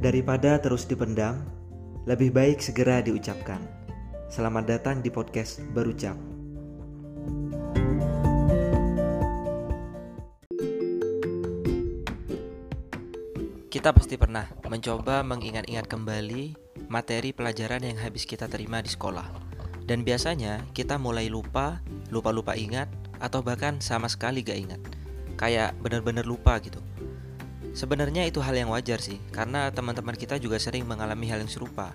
Daripada terus dipendam, lebih baik segera diucapkan. Selamat datang di podcast Berucap. Kita pasti pernah mencoba mengingat-ingat kembali materi pelajaran yang habis kita terima di sekolah. Dan biasanya kita mulai lupa, lupa-lupa ingat, atau bahkan sama sekali gak ingat. Kayak bener-bener lupa gitu. Sebenarnya itu hal yang wajar sih, karena teman-teman kita juga sering mengalami hal yang serupa.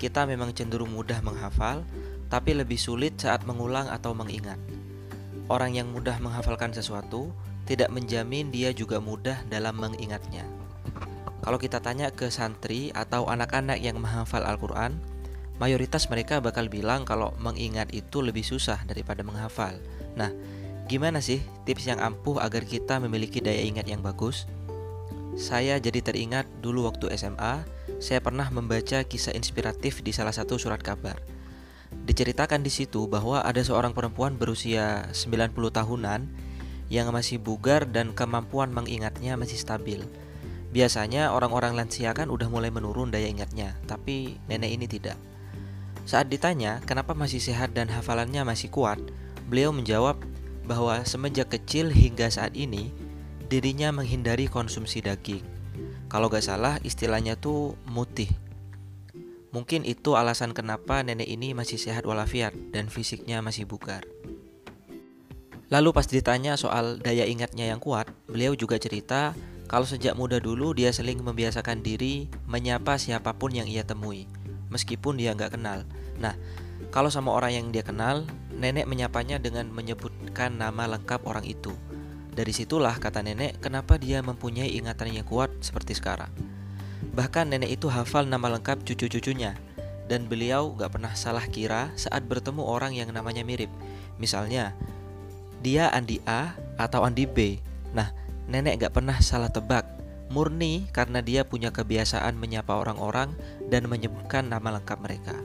Kita memang cenderung mudah menghafal, tapi lebih sulit saat mengulang atau mengingat. Orang yang mudah menghafalkan sesuatu tidak menjamin dia juga mudah dalam mengingatnya. Kalau kita tanya ke santri atau anak-anak yang menghafal Al-Quran, mayoritas mereka bakal bilang kalau mengingat itu lebih susah daripada menghafal. Nah, gimana sih tips yang ampuh agar kita memiliki daya ingat yang bagus? Saya jadi teringat dulu waktu SMA, saya pernah membaca kisah inspiratif di salah satu surat kabar. Diceritakan di situ bahwa ada seorang perempuan berusia 90 tahunan yang masih bugar dan kemampuan mengingatnya masih stabil. Biasanya orang-orang lansia kan udah mulai menurun daya ingatnya, tapi nenek ini tidak. Saat ditanya kenapa masih sehat dan hafalannya masih kuat, beliau menjawab bahwa semenjak kecil hingga saat ini dirinya menghindari konsumsi daging. Kalau gak salah istilahnya tuh mutih. Mungkin itu alasan kenapa nenek ini masih sehat walafiat dan fisiknya masih bugar. Lalu pas ditanya soal daya ingatnya yang kuat, beliau juga cerita kalau sejak muda dulu dia sering membiasakan diri menyapa siapa pun yang ia temui, meskipun dia nggak kenal. Nah, kalau sama orang yang dia kenal, nenek menyapanya dengan menyebutkan nama lengkap orang itu. Dari situlah kata nenek kenapa dia mempunyai ingatan yang kuat seperti sekarang. Bahkan nenek itu hafal nama lengkap cucu-cucunya dan beliau gak pernah salah kira saat bertemu orang yang namanya mirip. Misalnya, dia Andi A atau Andi B. Nah, nenek gak pernah salah tebak. Murni karena dia punya kebiasaan menyapa orang-orang dan menyebutkan nama lengkap mereka.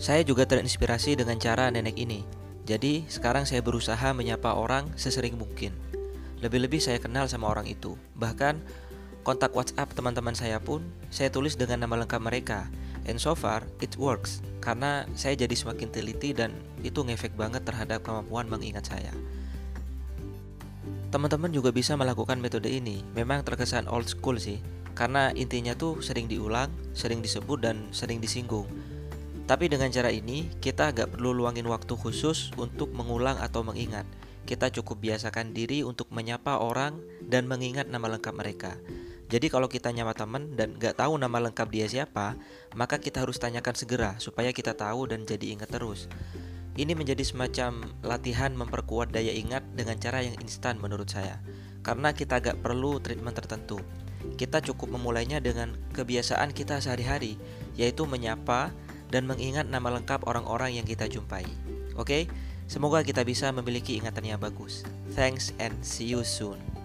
Saya juga terinspirasi dengan cara nenek ini. Jadi sekarang saya berusaha menyapa orang sesering mungkin. Lebih-lebih saya kenal sama orang itu. Bahkan kontak WhatsApp teman-teman saya pun saya tulis dengan nama lengkap mereka. And so far it works karena saya jadi semakin teliti dan itu ngefek banget terhadap kemampuan mengingat saya. Teman-teman juga bisa melakukan metode ini. Memang terkesan old school sih, karena intinya tuh sering diulang, sering disebut dan sering disinggung. Tapi dengan cara ini, kita agak perlu luangin waktu khusus untuk mengulang atau mengingat. Kita cukup biasakan diri untuk menyapa orang dan mengingat nama lengkap mereka. Jadi kalau kita nyapa teman dan gak tahu nama lengkap dia siapa, maka kita harus tanyakan segera supaya kita tahu dan jadi ingat terus. Ini menjadi semacam latihan memperkuat daya ingat dengan cara yang instan menurut saya. Karena kita gak perlu treatment tertentu. Kita cukup memulainya dengan kebiasaan kita sehari-hari, yaitu menyapa, dan mengingat nama lengkap orang-orang yang kita jumpai. Oke, semoga kita bisa memiliki ingatan yang bagus. Thanks and see you soon.